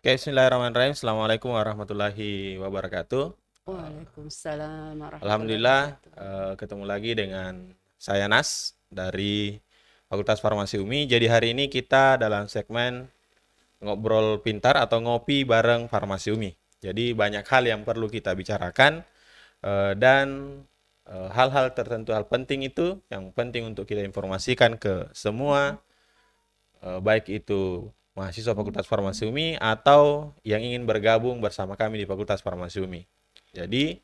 Oke, bismillahirrahmanirrahim. Assalamualaikum warahmatullahi wabarakatuh. Waalaikumsalam warahmatullahi Alhamdulillah, wabarakatuh. eh, ketemu lagi dengan saya Nas dari Fakultas Farmasi UMI. Jadi hari ini kita dalam segmen ngobrol pintar atau ngopi bareng Farmasi UMI. Jadi banyak hal yang perlu kita bicarakan eh, dan eh, hal-hal tertentu hal penting itu yang penting untuk kita informasikan ke semua baik itu mahasiswa Fakultas Farmasi UMI atau yang ingin bergabung bersama kami di Fakultas Farmasi UMI. Jadi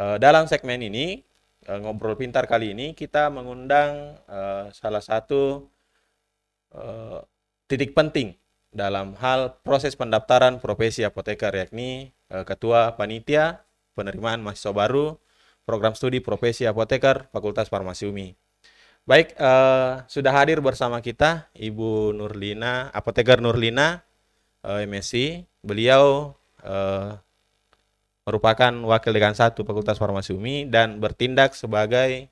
eh, dalam segmen ini eh, ngobrol pintar kali ini kita mengundang eh, salah satu titik penting dalam hal proses pendaftaran profesi apoteker yakni Ketua Panitia Penerimaan Mahasiswa Baru Program Studi Profesi Apoteker Fakultas Farmasi UMI. Baik, eh, sudah hadir bersama kita Ibu Nurlina, apoteker Nurlina, eh, MSc. Beliau eh, merupakan Wakil Dekan 1 Fakultas Farmasi UMI dan bertindak sebagai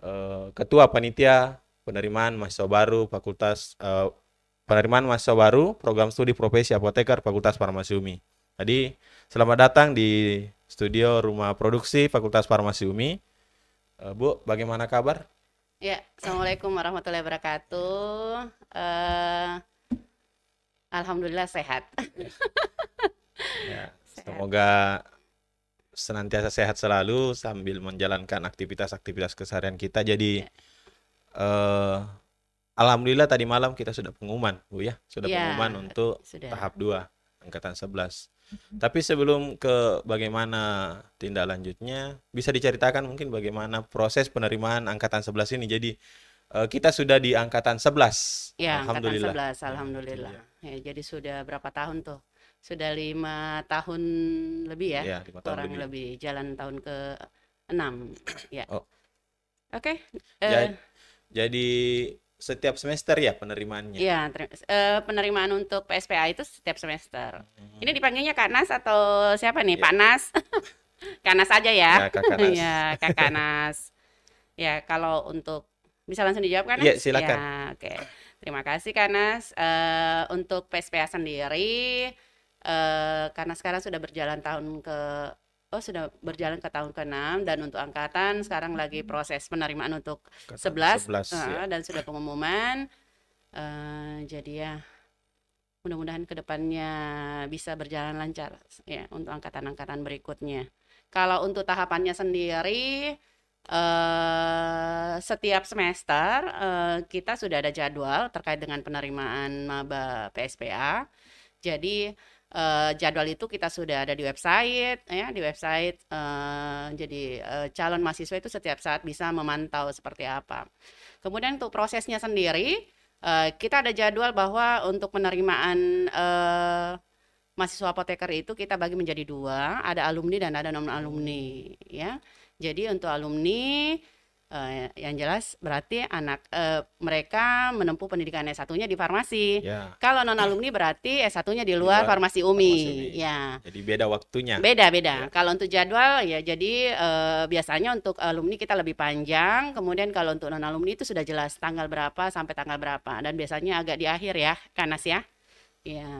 eh, Ketua Panitia Penerimaan Mahasiswa Baru Fakultas eh, Penerimaan Mahasiswa Baru Program Studi Profesi Apoteker Fakultas Farmasi UMI. Jadi, selamat datang di studio Rumah Produksi Fakultas Farmasi UMI. Eh, Bu, bagaimana kabar? Ya, Assalamualaikum warahmatullahi wabarakatuh. Eh, Alhamdulillah sehat. Ya, Sehat. semoga senantiasa sehat selalu sambil menjalankan aktivitas-aktivitas keseharian kita. Jadi, eh, alhamdulillah tadi malam kita sudah pengumuman, Bu ya, sudah Ya, pengumuman untuk Sudah. tahap 2 angkatan 11. Tapi sebelum ke bagaimana tindak lanjutnya, bisa diceritakan mungkin bagaimana proses penerimaan angkatan 11 ini. Jadi, eh, kita sudah di angkatan 11. Ya, angkatan Alhamdulillah. 11, alhamdulillah. Ya, jadi sudah berapa tahun tuh? Sudah lima tahun lebih ya? Ya, lima tahun Kurang lebih. lebih. Jalan tahun ke 6. Ya. Oh. Oke. Ja- eh, Jadi, setiap semester ya penerimaannya. ya, ter- eh, penerimaan untuk PSPA itu setiap semester. Hmm. Ini dipanggilnya Kak Nas atau siapa nih? Ya. Pak Nas? Kak Nas aja Ya, ya. Kakak Nas. Ya, Kakak Nas. Ya, kalau untuk bisa langsung dijawab kan? Iya, silakan. Ya, oke. Terima kasih Kak Nas. Eh, untuk PSPA sendiri, eh, karena sekarang sudah berjalan tahun ke Oh, sudah berjalan ke tahun ke-6 dan untuk angkatan sekarang lagi proses penerimaan untuk Angkatan 11, 11 eh, ya. dan sudah pengumuman. Eh, jadi ya, mudah-mudahan ke depannya bisa berjalan lancar ya untuk angkatan-angkatan berikutnya. Kalau untuk tahapannya sendiri, eh, setiap semester eh, kita sudah ada jadwal terkait dengan penerimaan maba PSPA. Jadi eh, jadwal itu kita sudah ada di website ya di website. eh, jadi eh, calon mahasiswa itu setiap saat bisa memantau seperti apa. Kemudian untuk prosesnya sendiri, eh, kita ada jadwal bahwa untuk penerimaan eh, mahasiswa apoteker itu kita bagi menjadi dua, ada alumni dan ada non alumni, ya. Jadi untuk alumni eh, yang jelas berarti anak eh, mereka menempuh pendidikan S1-nya di farmasi. Ya, Kalau non alumni berarti S1-nya di Di luar luar farmasi farmasi UMI, UMI. ya. jadi beda waktunya. Beda-beda. Ya. Kalau untuk jadwal ya jadi eh, biasanya untuk alumni kita lebih panjang, kemudian kalau untuk non alumni itu sudah jelas tanggal berapa sampai tanggal berapa dan biasanya agak di akhir ya, Kanas ya. Ya.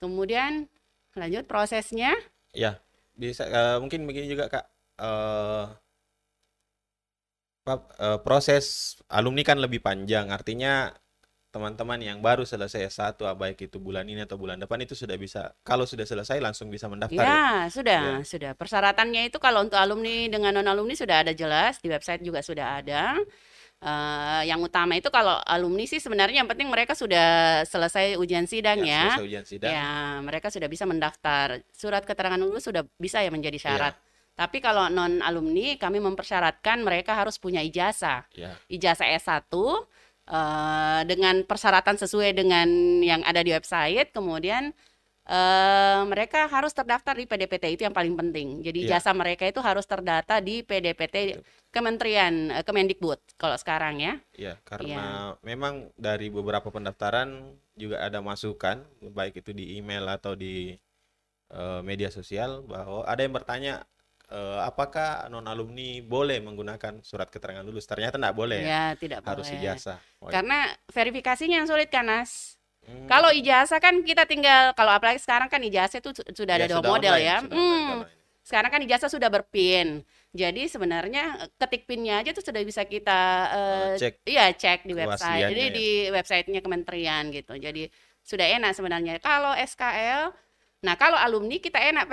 Kemudian lanjut prosesnya. Ya, bisa eh, mungkin begini juga Kak. Eh, apa, eh, proses alumni kan lebih panjang, artinya teman-teman yang baru selesai S1 ah, baik itu bulan ini atau bulan depan itu sudah bisa kalau sudah selesai langsung bisa mendaftar ya. Ya, sudah, Ya. sudah. Persyaratannya itu kalau untuk alumni dengan non alumni sudah ada jelas di website juga sudah ada. Eh, yang utama itu kalau alumni sih sebenarnya yang penting mereka sudah selesai ujian sidang Ya, ya. selesai ujian sidang. Ya, mereka sudah bisa mendaftar. Surat keterangan lulus sudah bisa ya menjadi syarat. Tapi kalau non alumni kami mempersyaratkan mereka harus punya ijazah. Ya, Ijazah S1 eh, dengan persyaratan sesuai dengan yang ada di website. Kemudian eh, mereka harus terdaftar di PDPT itu yang paling penting. Jadi Iya. jasa mereka itu harus terdata di PDPT Kementerian eh, Kemendikbud kalau sekarang ya. ya, karena memang dari beberapa pendaftaran juga ada masukan baik itu di email atau di eh, media sosial bahwa ada yang bertanya eh, apakah non alumni boleh menggunakan surat keterangan lulus? Ternyata tidak boleh ya, Ya, tidak harus boleh. ijazah. Oh, Karena verifikasinya yang sulit kan, Nas. Hmm, Kalau ijazah kan kita tinggal kalau apalagi sekarang kan ijazah itu su- sudah ada ya dua sudah model online, ya. sudah online Hmm, ini. sekarang kan ijazah sudah berpin. Jadi sebenarnya eh, ketik pinnya aja tuh sudah bisa kita eh, cek iya cek di website. Jadi ya. di websitenya kementerian gitu. Jadi sudah enak sebenarnya. Kalau SKL, nah kalau alumni kita enak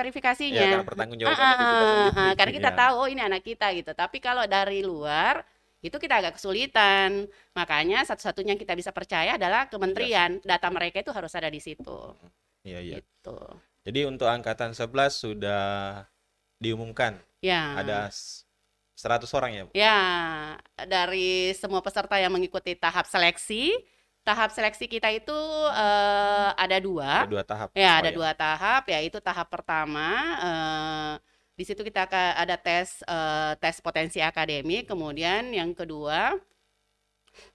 ya verifikasinya. karena Ah, pertanggungjawaban ah, kita ah, sendiri ah, karena kita ya. tahu oh ini anak kita gitu. Tapi kalau dari luar itu kita agak kesulitan. Makanya satu-satunya yang kita bisa percaya adalah kementerian. Data mereka itu harus ada di situ. Iya, iya. Gitu. Jadi untuk angkatan 11 sudah diumumkan Ya. ada s- 100 orang ya, Bu? Ya, dari semua peserta yang mengikuti tahap seleksi, tahap seleksi kita itu eh, ada dua. Ada dua tahap. Ya, Oh, ada ya. dua tahap, yaitu tahap pertama, eh, di situ kita akan ada tes eh, tes potensi akademik, kemudian yang kedua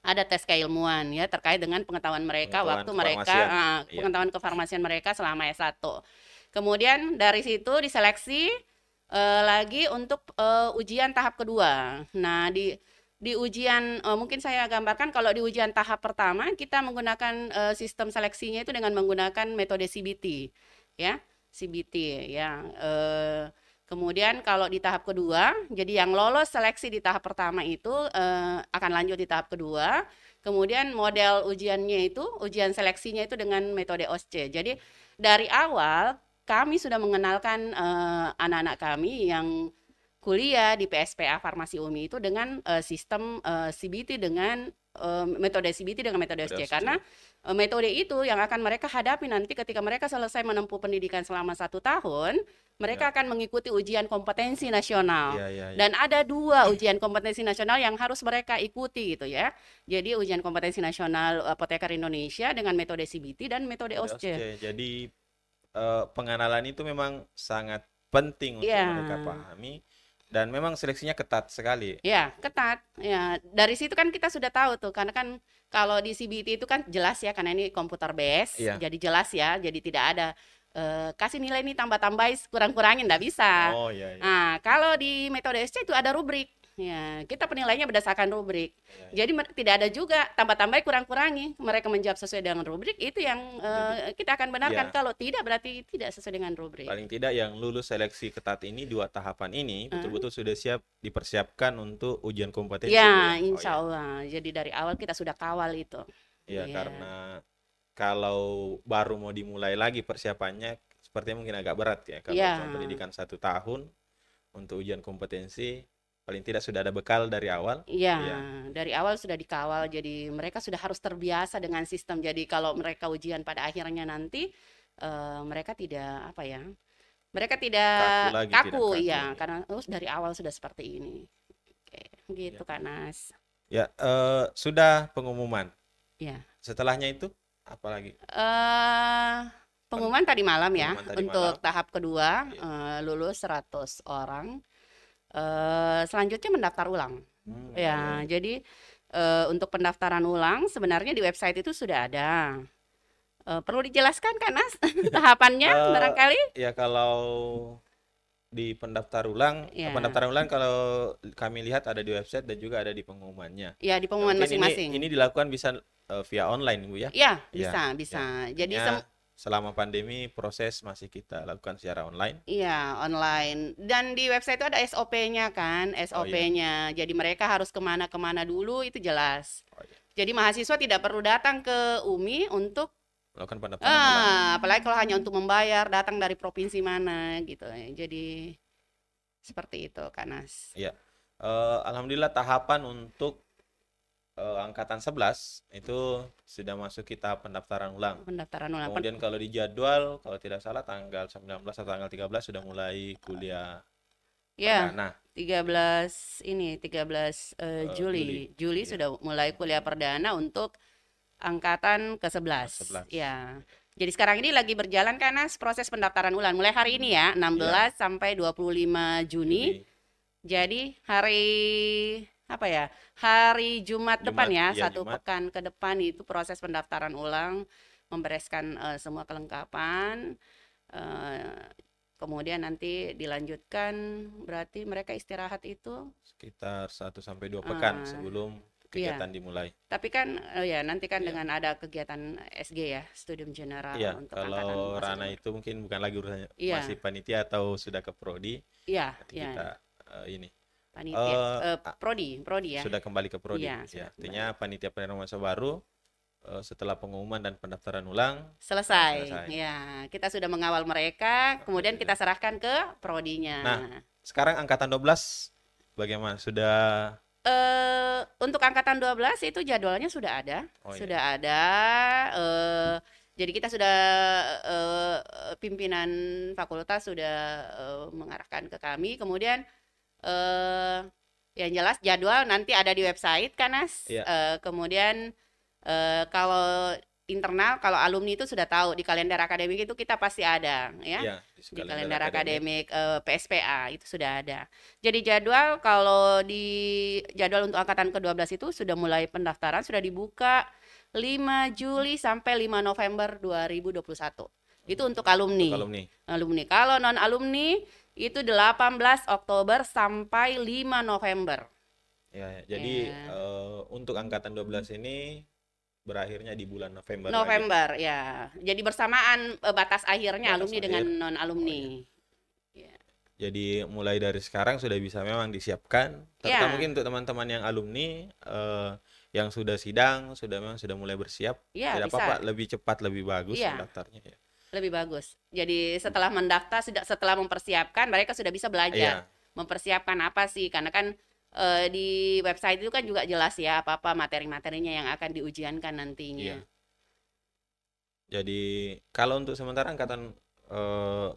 ada tes keilmuan ya terkait dengan pengetahuan mereka Pengetahuan waktu mereka kefarmasian. eh, Iya. pengetahuan kefarmasian mereka selama S1. Kemudian dari situ diseleksi eh, lagi untuk eh, ujian tahap kedua. Nah, di di ujian eh, mungkin saya gambarkan kalau di ujian tahap pertama kita menggunakan eh, sistem seleksinya itu dengan menggunakan metode CBT ya. CBT ya Eh, kemudian kalau di tahap kedua jadi yang lolos seleksi di tahap pertama itu eh, akan lanjut di tahap kedua. Kemudian model ujiannya itu ujian seleksinya itu dengan metode OSCE jadi dari awal kami sudah mengenalkan anak-anak kami yang kuliah di PSPA Farmasi UMI itu dengan eh, sistem eh, CBT dengan eh, metode CBT dengan metode OSCE. karena metode itu yang akan mereka hadapi nanti ketika mereka selesai menempuh pendidikan selama satu tahun mereka akan mengikuti ujian kompetensi nasional Iya, iya, iya. dan ada dua ujian kompetensi nasional yang harus mereka ikuti gitu ya jadi ujian kompetensi nasional apoteker Indonesia dengan metode CBT dan metode OSCE. Jadi eh, pengenalan itu memang sangat penting untuk Iya. mereka pahami dan memang seleksinya ketat sekali. Ya, ketat. Ya, dari situ kan kita sudah tahu tuh, karena kan kalau di CBT itu kan jelas ya, karena ini komputer base, Iya. jadi jelas ya, jadi tidak ada eh, kasih nilai ini tambah-tambahin, kurang-kurangin, nggak bisa. Oh iya, iya. Nah, kalau di metode SC itu ada rubrik. Ya, kita penilaiannya berdasarkan rubrik. Iya, Jadi tidak ada juga tambah-tambahin, kurang-kurangi. Mereka menjawab sesuai dengan rubrik, itu yang eh, kita akan benarkan. Iya. Kalau tidak, berarti tidak sesuai dengan rubrik. Paling tidak yang lulus seleksi ketat ini dua tahapan ini Hmm. betul-betul sudah siap dipersiapkan untuk ujian kompetensi. Bu, Ya, Oh, insya iya. Allah. Jadi dari awal kita sudah kawal itu. Iya, Iya. karena kalau baru mau dimulai lagi persiapannya sepertinya mungkin agak berat ya kalau Iya. cuma pendidikan satu tahun untuk ujian kompetensi paling tidak sudah ada bekal dari awal. Iya, Iya. dari awal sudah dikawal, jadi mereka sudah harus terbiasa dengan sistem. Jadi kalau mereka ujian pada akhirnya nanti, eh, mereka tidak apa ya, mereka tidak Kaku lagi, tidak kaku, kaku, iya, iya. karena terus dari awal sudah seperti ini. Oke, gitu Iya. Kak Nas. Ya, eh, sudah pengumuman. Iya. Setelahnya itu apa lagi? eh pengumuman tadi malam ya, Pengumuman tadi untuk malam. tahap kedua Iya. eh, lulus 100 orang. Eh, selanjutnya mendaftar ulang. Hmm, Ya, jadi eh, untuk pendaftaran ulang sebenarnya di website itu sudah ada. Eh, perlu dijelaskan kan, Nas? Tahapannya Eh, barangkali? Ya kalau di pendaftar ulang, Iya. pendaftaran ulang kalau kami lihat ada di website dan juga ada di pengumumannya. Ya, di pengumuman Mungkin ini- masing-masing. Ini, dilakukan bisa eh, via online, Bu ya. Ya, Iya, bisa, bisa. Jadi Artinya, sem- selama pandemi proses masih kita lakukan secara online. Iya, online. Dan di website itu ada SOP-nya kan, Oh, SOP-nya. Jadi mereka harus ke mana-kemana dulu itu jelas. Oh, iya. Jadi mahasiswa tidak perlu datang ke UMI untuk Melakukan pendaftaran ah, apalagi kalau hanya untuk membayar, datang dari provinsi mana gitu. Jadi seperti itu, Kak Nas. Eh, alhamdulillah tahapan untuk eh, angkatan 11 itu sudah masuk kita pendaftaran ulang. Pendaftaran ulang. Kemudian kalau di jadwal kalau tidak salah tanggal 19 atau tanggal 13 sudah mulai kuliah Ya, perdana. 13 ini 13 eh, Eh, Juli. Juli Iya. sudah mulai kuliah perdana untuk angkatan ke-11. Ke-11. Ya. Jadi sekarang ini lagi berjalan kan Nas proses pendaftaran ulang mulai hari ini ya, 16 sampai 25 Juni. Jadi, Jadi hari apa ya? Hari Jumat, depan ya, Jumat, iya, satu Jumat. pekan ke depan itu proses pendaftaran ulang, membereskan eh, semua kelengkapan. eh, kemudian nanti dilanjutkan berarti mereka istirahat itu sekitar 1 sampai 2 pekan Ah. sebelum kegiatan dimulai. Tapi kan eh, ya nanti kan Iya. dengan ada kegiatan SG ya, Studium General Iya, untuk kalau Rana itu mungkin bukan lagi urusannya Iya. masih panitia atau sudah ke prodi, Iya, nanti iya, kita eh, ini panitia Eh, eh, prodi, prodi ya. sudah kembali ke prodi. Iya, Ya, sudah artinya panitia penerima masa baru eh, setelah pengumuman dan pendaftaran ulang Selesai. selesai. Ya, kita sudah mengawal mereka, kemudian kita serahkan ke prodinya. Nah. sekarang angkatan 12 bagaimana? Sudah eh untuk angkatan 12 itu jadwalnya sudah ada, Oh, iya. sudah ada. eh jadi kita sudah eh, pimpinan fakultas sudah eh, mengarahkan ke kami. Kemudian eh yang jelas jadwal nanti ada di website kan, Nas. Iya. Eh, kemudian eh kalau internal, kalau alumni itu sudah tahu di kalender akademik itu kita pasti ada, ya ya di di kalender kalender akademik. akademik eh, PSPA itu sudah ada. Jadi jadwal kalau di jadwal untuk angkatan ke-12 itu sudah mulai pendaftaran sudah dibuka 5 Juli sampai 5 November 2021. Itu untuk alumni. Untuk alumni. Alumni. Kalau non alumni itu 18 Oktober sampai 5 November. Ya, ya. jadi Ya. eh, untuk angkatan 12 ini berakhirnya di bulan November lagi. November ya. Jadi bersamaan eh, batas akhirnya Batas alumni akhir. dengan non alumni. Jadi mulai dari sekarang sudah bisa memang disiapkan. Terutama Ya. mungkin untuk teman-teman yang alumni eh, yang sudah sidang, sudah memang sudah mulai bersiap. Ya, Tidak apa-apa, lebih cepat lebih bagus Iya. pendaftarnya ya. Lebih bagus. Jadi setelah mendaftar, sudah- setelah mempersiapkan, mereka sudah bisa belajar, Iya, mempersiapkan apa sih? Karena kan eh, di website itu kan juga jelas ya apa-apa materi-materinya yang akan diujiankan nantinya. Iya. Jadi kalau untuk sementara angkatan eh,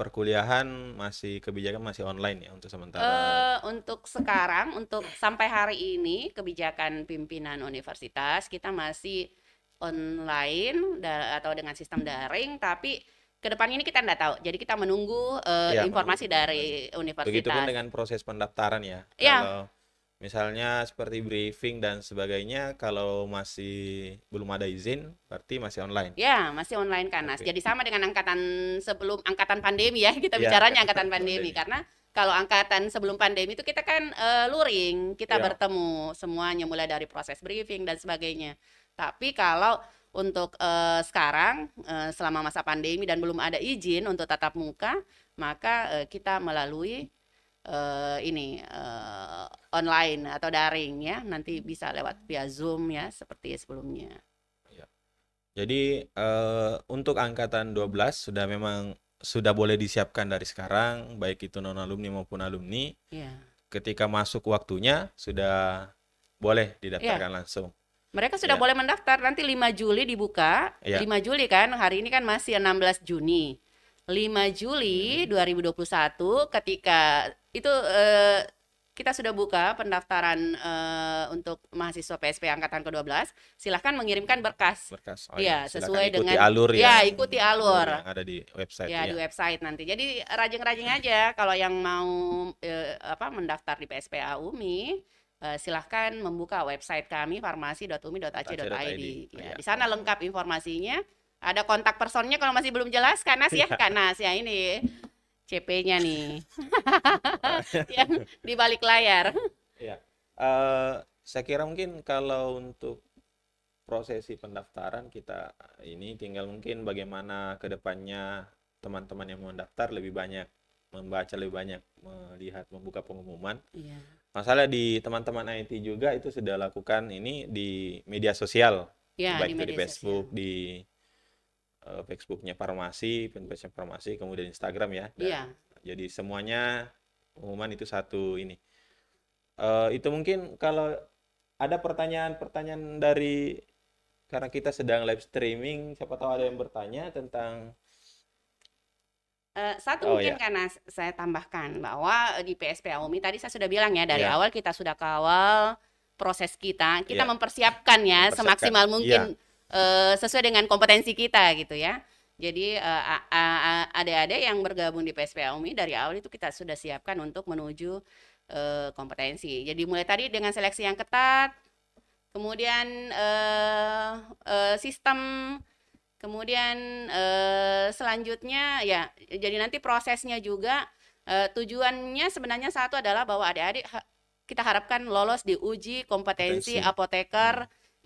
perkuliahan masih kebijakan masih online ya untuk sementara. Eh, untuk sekarang, untuk sampai hari ini kebijakan pimpinan universitas kita masih online atau dengan sistem daring, tapi ke depannya ini kita tidak tahu. Jadi kita menunggu eh, Iya, informasi menunggu dari universitas. Begitupun dengan proses pendaftaran ya. Iya. Kalau misalnya seperti briefing dan sebagainya, kalau masih belum ada izin, berarti masih online. Ya, masih online kan, Nas. Oke. Jadi sama dengan angkatan sebelum angkatan pandemi ya. Kita Ya, bicaranya angkatan pandemi pandemi. karena kalau angkatan sebelum pandemi itu kita kan eh, luring, kita Ya. bertemu semuanya mulai dari proses briefing dan sebagainya. Tapi kalau untuk eh, sekarang eh, selama masa pandemi dan belum ada izin untuk tatap muka, maka eh, kita melalui eh, ini eh, online atau daring ya. Nanti bisa lewat via Zoom ya seperti sebelumnya. Jadi eh, untuk angkatan 12 sudah memang sudah boleh disiapkan dari sekarang, baik itu non alumni maupun alumni. Ya. Ketika masuk waktunya sudah boleh didaftarkan langsung. Mereka sudah Ya. boleh mendaftar nanti 5 Juli dibuka. Ya. 5 Juli kan, hari ini kan masih 16 Juni. 5 Juli Hmm. 2021 ketika itu eh, kita sudah buka pendaftaran eh, untuk mahasiswa PSP angkatan ke-12. Silahkan mengirimkan berkas. Berkas. Oh Iya, silakan sesuai ikuti dengan- alur Ya, yang- ikuti alur. yang ada di website Ya, ya. di website nanti. Jadi rajin-rajin aja kalau yang mau eh, apa mendaftar di PSPA UMI eh, silahkan membuka website kami farmasi.umi.ac.id. AC.id. Ya, Iya. di sana lengkap informasinya. Ada kontak personnya kalau masih belum jelas Kak Nas ya, Kak Nas ya ini CP-nya nih. yang di balik layar. Iya. Eh, saya kira mungkin kalau untuk prosesi pendaftaran kita ini tinggal mungkin bagaimana ke depannya teman-teman yang mau mendaftar lebih banyak membaca lebih banyak melihat membuka pengumuman. Iya. Masalah di teman-teman IT juga itu sudah lakukan ini di media sosial, Ya, baik di itu di Facebook, sosial. di eh, Facebooknya Farmasi, fanpage Farmasi, kemudian Instagram ya. Dan Iya. jadi semuanya pengumuman itu satu ini. Eh, itu mungkin kalau ada pertanyaan-pertanyaan dari karena kita sedang live streaming, siapa tahu ada yang bertanya tentang Eh, satu Oh, mungkin ya. karena saya tambahkan bahwa di PSPA UMI tadi saya sudah bilang ya dari Ya. awal kita sudah kawal proses kita, kita Ya. mempersiapkan ya Mempersiapkan. semaksimal mungkin eh, sesuai dengan kompetensi kita gitu ya. Jadi eh, a- a- a- adik-adik yang bergabung di PSPA UMI dari awal itu kita sudah siapkan untuk menuju eh, kompetensi. Jadi mulai tadi dengan seleksi yang ketat, kemudian eh, eh, sistem Kemudian eh, selanjutnya ya, jadi nanti prosesnya juga eh, tujuannya sebenarnya satu adalah bahwa adik-adik ha- kita harapkan lolos di uji kompetensi Kompetensi. apoteker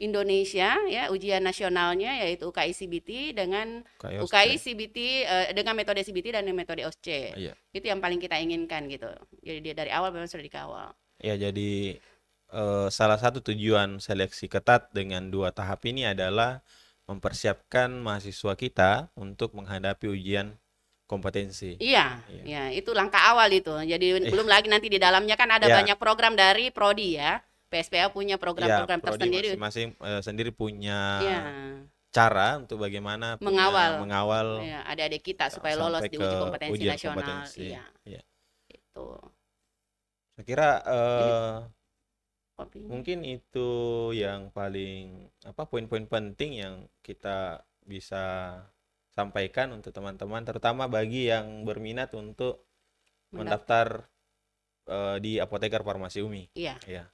Indonesia ya ujian nasionalnya yaitu UKI CBT dengan UKI. CBT eh, dengan metode CBT dan metode OSCE. Iya. Itu yang paling kita inginkan gitu. Jadi dia dari awal memang sudah dikawal. Ya, jadi eh, salah satu tujuan seleksi ketat dengan dua tahap ini adalah mempersiapkan mahasiswa kita untuk menghadapi ujian kompetensi. Iya, Iya. ya itu langkah awal itu. Jadi belum lagi nanti di dalamnya kan ada Iya. banyak program dari Prodi ya. PSPA punya Ya, program-program prodi tersendiri. masing-masing eh, sendiri punya Iya, cara untuk bagaimana punya- Mengawal. mengawal ya, adik-adik kita supaya lolos di uji kompetensi ujian nasional. kompetensi. Iya, Iya. itu. Saya kira eh, Mungkin itu yang paling apa poin-poin penting yang kita bisa sampaikan untuk teman-teman terutama bagi yang berminat untuk mendaftar eh, di apoteker farmasi Umi. Iya, Ya.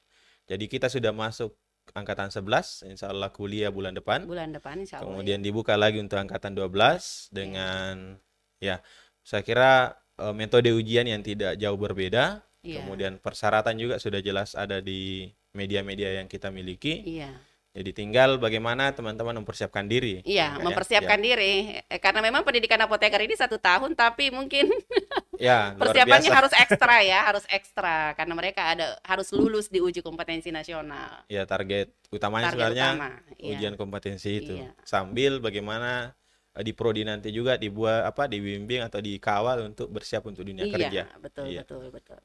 Jadi kita sudah masuk angkatan 11, insya Allah kuliah bulan depan. bulan depan insya Allah. Kemudian dibuka lagi untuk angkatan 12 dengan ya saya kira eh, metode ujian yang tidak jauh berbeda. ya. Iya. Kemudian persyaratan juga sudah jelas ada di media-media yang kita miliki. Iya. Jadi tinggal bagaimana teman-teman mempersiapkan diri. Iya, Ya, mempersiapkan diri. Eh, Karena memang pendidikan apoteker ini satu tahun, tapi mungkin Ya, persiapannya biasa. harus ekstra ya, harus ekstra karena mereka ada harus lulus di uji kompetensi nasional. Ya, target utamanya Target sebenarnya utama. Iya. ujian kompetensi itu. Iya. Sambil bagaimana eh, di prodi nanti juga dibuat apa dibimbing atau dikawal untuk bersiap untuk dunia Iya, kerja. betul, Iya. betul, betul.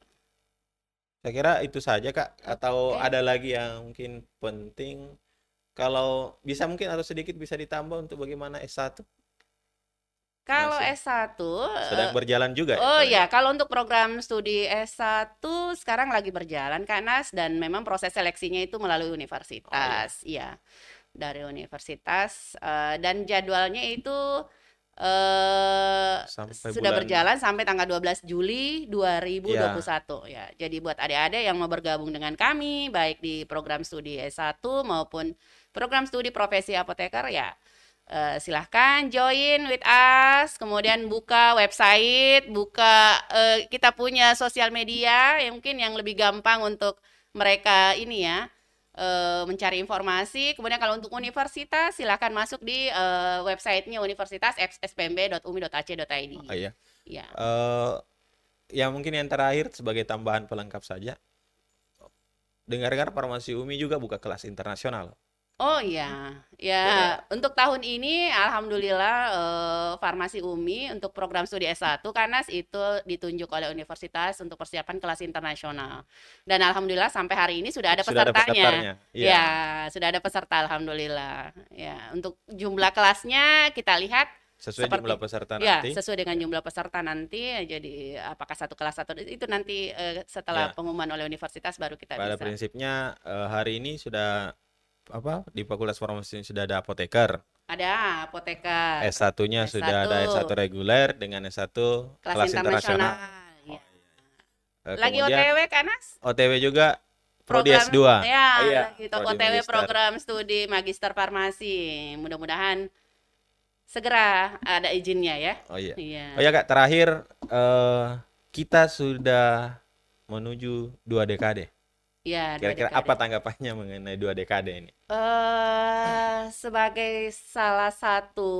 Saya kira itu saja, Kak. Atau Oke. ada lagi yang mungkin penting kalau bisa mungkin atau sedikit bisa ditambah untuk bagaimana S1 Kalau Masih. S1 sedang eh, berjalan juga Oh Pak, ya, kalau untuk program studi S1 sekarang lagi berjalan Kak Nas dan memang proses seleksinya itu melalui universitas. Iya. Dari universitas eh, dan jadwalnya itu eh Sampai sudah bulan- berjalan sampai tanggal 12 Juli 2021 ya. Jadi buat adik-adik yang mau bergabung dengan kami baik di program studi S1 maupun program studi profesi apoteker ya eh, silahkan join with us, kemudian buka website, buka eh, kita punya sosial media yang mungkin yang lebih gampang untuk mereka ini ya eh, mencari informasi. Kemudian kalau untuk universitas silahkan masuk di eh, websitenya universitas spmb.umi.ac.id. Oh, iya. Ya. Eh, ya mungkin yang terakhir sebagai tambahan pelengkap saja. Dengar-dengar farmasi Umi juga buka kelas internasional. Oh iya, ya untuk tahun ini alhamdulillah eh, Farmasi Umi untuk program studi S1 karena itu ditunjuk oleh universitas untuk persiapan kelas internasional. Dan alhamdulillah sampai hari ini sudah ada Sudah ada pesertanya. pesertanya. Iya. Ya, sudah ada peserta alhamdulillah. Ya, untuk jumlah kelasnya kita lihat Sesuai Seperti- jumlah peserta ya nanti. sesuai dengan jumlah peserta nanti. Jadi apakah satu kelas satu itu nanti eh, setelah Ya. pengumuman oleh universitas baru kita Pada bisa. prinsipnya eh, hari ini sudah apa di Fakultas Farmasi sudah ada apoteker. Ada apoteker. S1-nya sudah ada S1. S1 reguler dengan S1 kelas, kelas internasional. internasional. Ya. Eh, Lagi kemudian OTW kan Nas? OTW juga Prodi Program- S2. Ya, Iya, lagi Prodi OTW Magister. program studi Magister Farmasi. Mudah-mudahan segera ada izinnya ya. Oh iya. Iya. Oh ya Kak, terakhir eh, kita sudah menuju dua dekade. Dua Kira-kira apa tanggapannya mengenai dua dekade ini? eh sebagai salah satu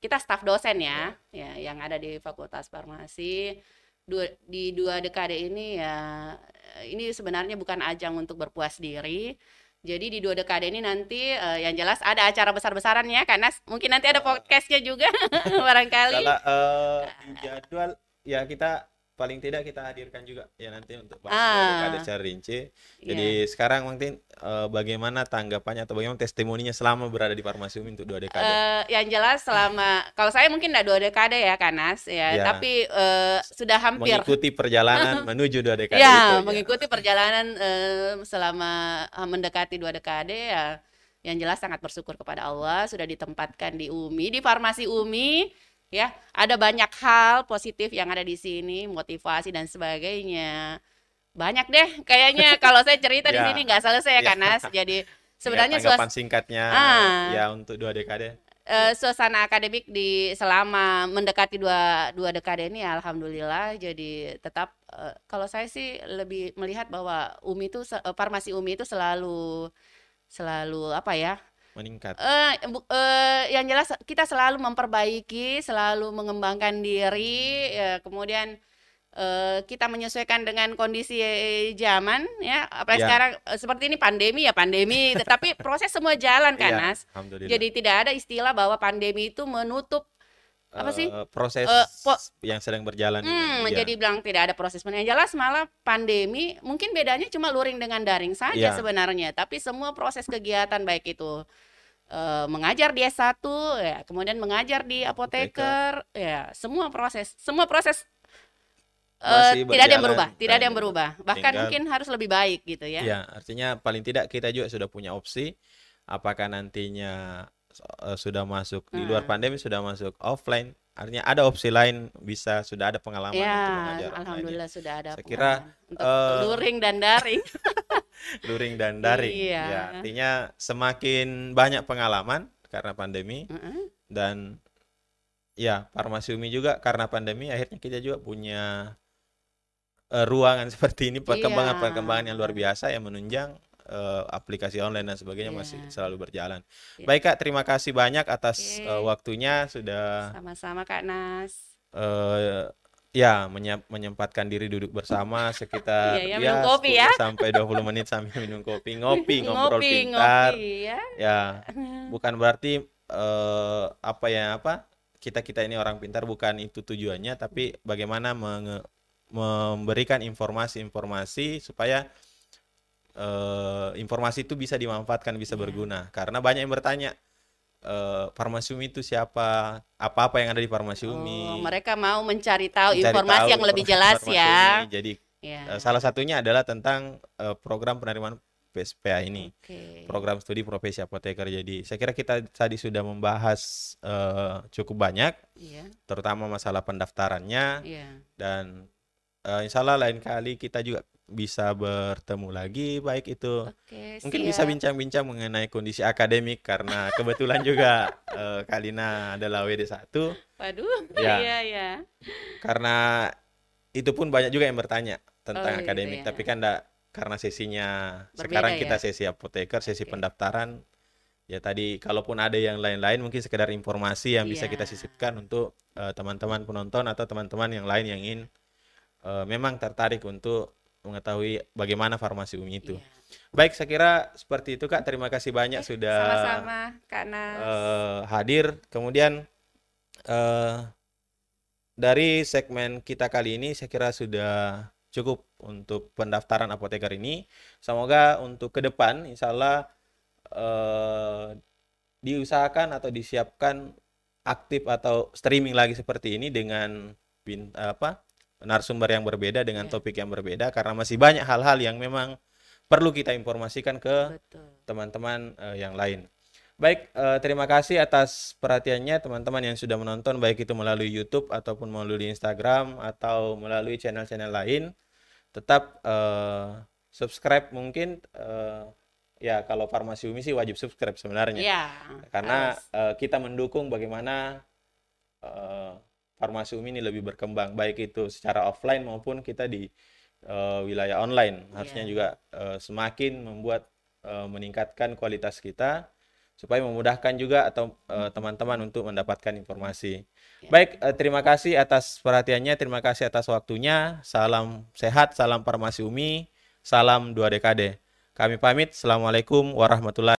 kita staf dosen ya, ya yang ada di Fakultas Farmasi dua, di dua dekade ini ya ini sebenarnya bukan ajang untuk berpuas diri. Jadi di dua dekade ini nanti eh, yang jelas ada acara besar-besaran ya, karena mungkin nanti ada podcastnya juga barangkali. Kalau eh, di jadwal ya kita paling tidak kita hadirkan juga ya nanti untuk bahas Ah. dekade secara rinci. Iya. Jadi sekarang mungkin eh, bagaimana tanggapannya atau bagaimana testimoninya selama berada di Farmasi Umi untuk dua dekade? Eh, yang jelas selama kalau saya mungkin enggak dua dekade ya Kanas ya, Ya. tapi eh, sudah hampir Mengikuti perjalanan menuju dua dekade ya itu. mengikuti perjalanan eh, selama eh, mendekati dua dekade ya yang jelas sangat bersyukur kepada Allah sudah ditempatkan di UMI di farmasi UMI ya ada banyak hal positif yang ada di sini motivasi dan sebagainya banyak deh kayaknya kalau saya cerita di Ya. sini nggak selesai ya Ya. Kanas jadi Ya, sebenarnya tanggapan suas- singkatnya Ah. ya untuk dua dekade. eh, suasana akademik di selama mendekati dua dua dekade ini alhamdulillah jadi tetap eh, kalau saya sih lebih melihat bahwa UMI itu se- eh, farmasi UMI itu selalu selalu apa ya meningkat. eh bu- eh, yang jelas kita selalu memperbaiki, selalu mengembangkan diri, ya, kemudian eh, kita menyesuaikan dengan kondisi zaman, ya. Apalagi Ya. sekarang eh, seperti ini pandemi ya pandemi, tetapi proses semua jalan kan, Iya, Nas. Jadi tidak ada istilah bahwa pandemi itu menutup apa sih? Eh, proses Eh, po- yang sedang berjalan ini. Hmm, Iya. jadi bilang tidak ada proses yang jelas malah pandemi mungkin bedanya cuma luring dengan daring saja Iya. sebenarnya tapi semua proses kegiatan baik itu eh, mengajar di S1 ya kemudian mengajar di apoteker ya semua proses semua proses Masih tidak ada yang berubah tidak ada yang berubah bahkan tinggal- mungkin harus lebih baik gitu ya Ya, artinya paling tidak kita juga sudah punya opsi apakah nantinya eh, sudah masuk di luar Hmm. pandemi sudah masuk offline. Artinya ada opsi lain bisa sudah ada pengalaman Ya, untuk mengajar online. alhamdulillah sudah ada Saya kira, eh, luring dan daring luring dan daring. Iya. Ya, artinya semakin banyak pengalaman karena pandemi Heeh. dan ya farmasi Umi juga karena pandemi akhirnya kita juga punya eh, ruangan seperti ini perkembangan-perkembangan yang luar Iya. biasa yang menunjang eh, aplikasi online dan sebagainya Iya. masih selalu berjalan. Iya. Baik Kak, terima kasih banyak atas Oke. eh, waktunya sudah sama-sama Kak Nas eh, ya menye- menyempatkan diri duduk bersama sekitar Iya, ya, minum kopi 10 ya. sampai 20 menit sambil minum kopi, ngopi, ngobrol ngopi pintar. ngopi ya Ya, bukan berarti eh, apa ya apa kita kita ini orang pintar bukan itu tujuannya tapi bagaimana menge- memberikan informasi-informasi supaya eh, informasi itu bisa dimanfaatkan bisa Iya. berguna karena banyak yang bertanya eh, farmasi umi itu siapa? Apa-apa yang ada di farmasi Oh, umi mereka mau mencari tahu Mencari informasi tahu yang lebih jelas ya. Umi. jadi ya eh, salah satunya adalah tentang eh, program penerimaan PSPA ini. Oke. Program studi profesi apoteker. Jadi saya kira kita tadi sudah membahas eh, cukup banyak, iya. terutama masalah pendaftarannya. Iya. Dan eh, insya Allah lain kali kita juga bisa bertemu lagi, baik itu oke mungkin bisa bincang-bincang mengenai kondisi akademik karena kebetulan juga eh, Kalina adalah WD1 waduh Ya. iya iya karena itu pun banyak juga yang bertanya tentang Oh, gitu akademik, ya. tapi kan enggak karena sesinya Berbeda sekarang kita ya? sesi apoteker, sesi Oke. pendaftaran. Ya tadi kalaupun ada yang lain-lain mungkin sekedar informasi yang bisa kita Iya. sisipkan untuk eh, teman-teman penonton atau teman-teman yang lain yang ingin eh, memang tertarik untuk mengetahui bagaimana farmasi umi itu. Iya. Baik, saya kira seperti itu Kak. Terima kasih banyak sudah sama-sama Kak Nas eh, hadir. Kemudian eh, dari segmen kita kali ini saya kira sudah cukup untuk pendaftaran apoteker ini. Semoga untuk ke depan insya Allah eh, diusahakan atau disiapkan aktif atau streaming lagi seperti ini dengan bin- apa narasumber yang berbeda dengan Iya. topik yang berbeda karena masih banyak hal-hal yang memang perlu kita informasikan ke teman-teman eh, yang lain. Baik, eh, terima kasih atas perhatiannya teman-teman yang sudah menonton baik itu melalui YouTube ataupun melalui Instagram atau melalui channel-channel lain. Tetap eh, subscribe mungkin eh, ya kalau Farmasi Umi sih wajib subscribe sebenarnya. Iya Karena harus. eh, kita mendukung bagaimana eh, Farmasi Umi ini lebih berkembang baik itu secara offline maupun kita di eh, wilayah online. Harusnya Iya. juga eh, semakin membuat eh, meningkatkan kualitas kita supaya memudahkan juga atau teman-teman untuk mendapatkan informasi. Ya. Baik, eh, terima kasih atas perhatiannya, terima kasih atas waktunya. Salam sehat, salam Farmasi Umi, salam dua dekade. Kami pamit. Assalamualaikum warahmatullahi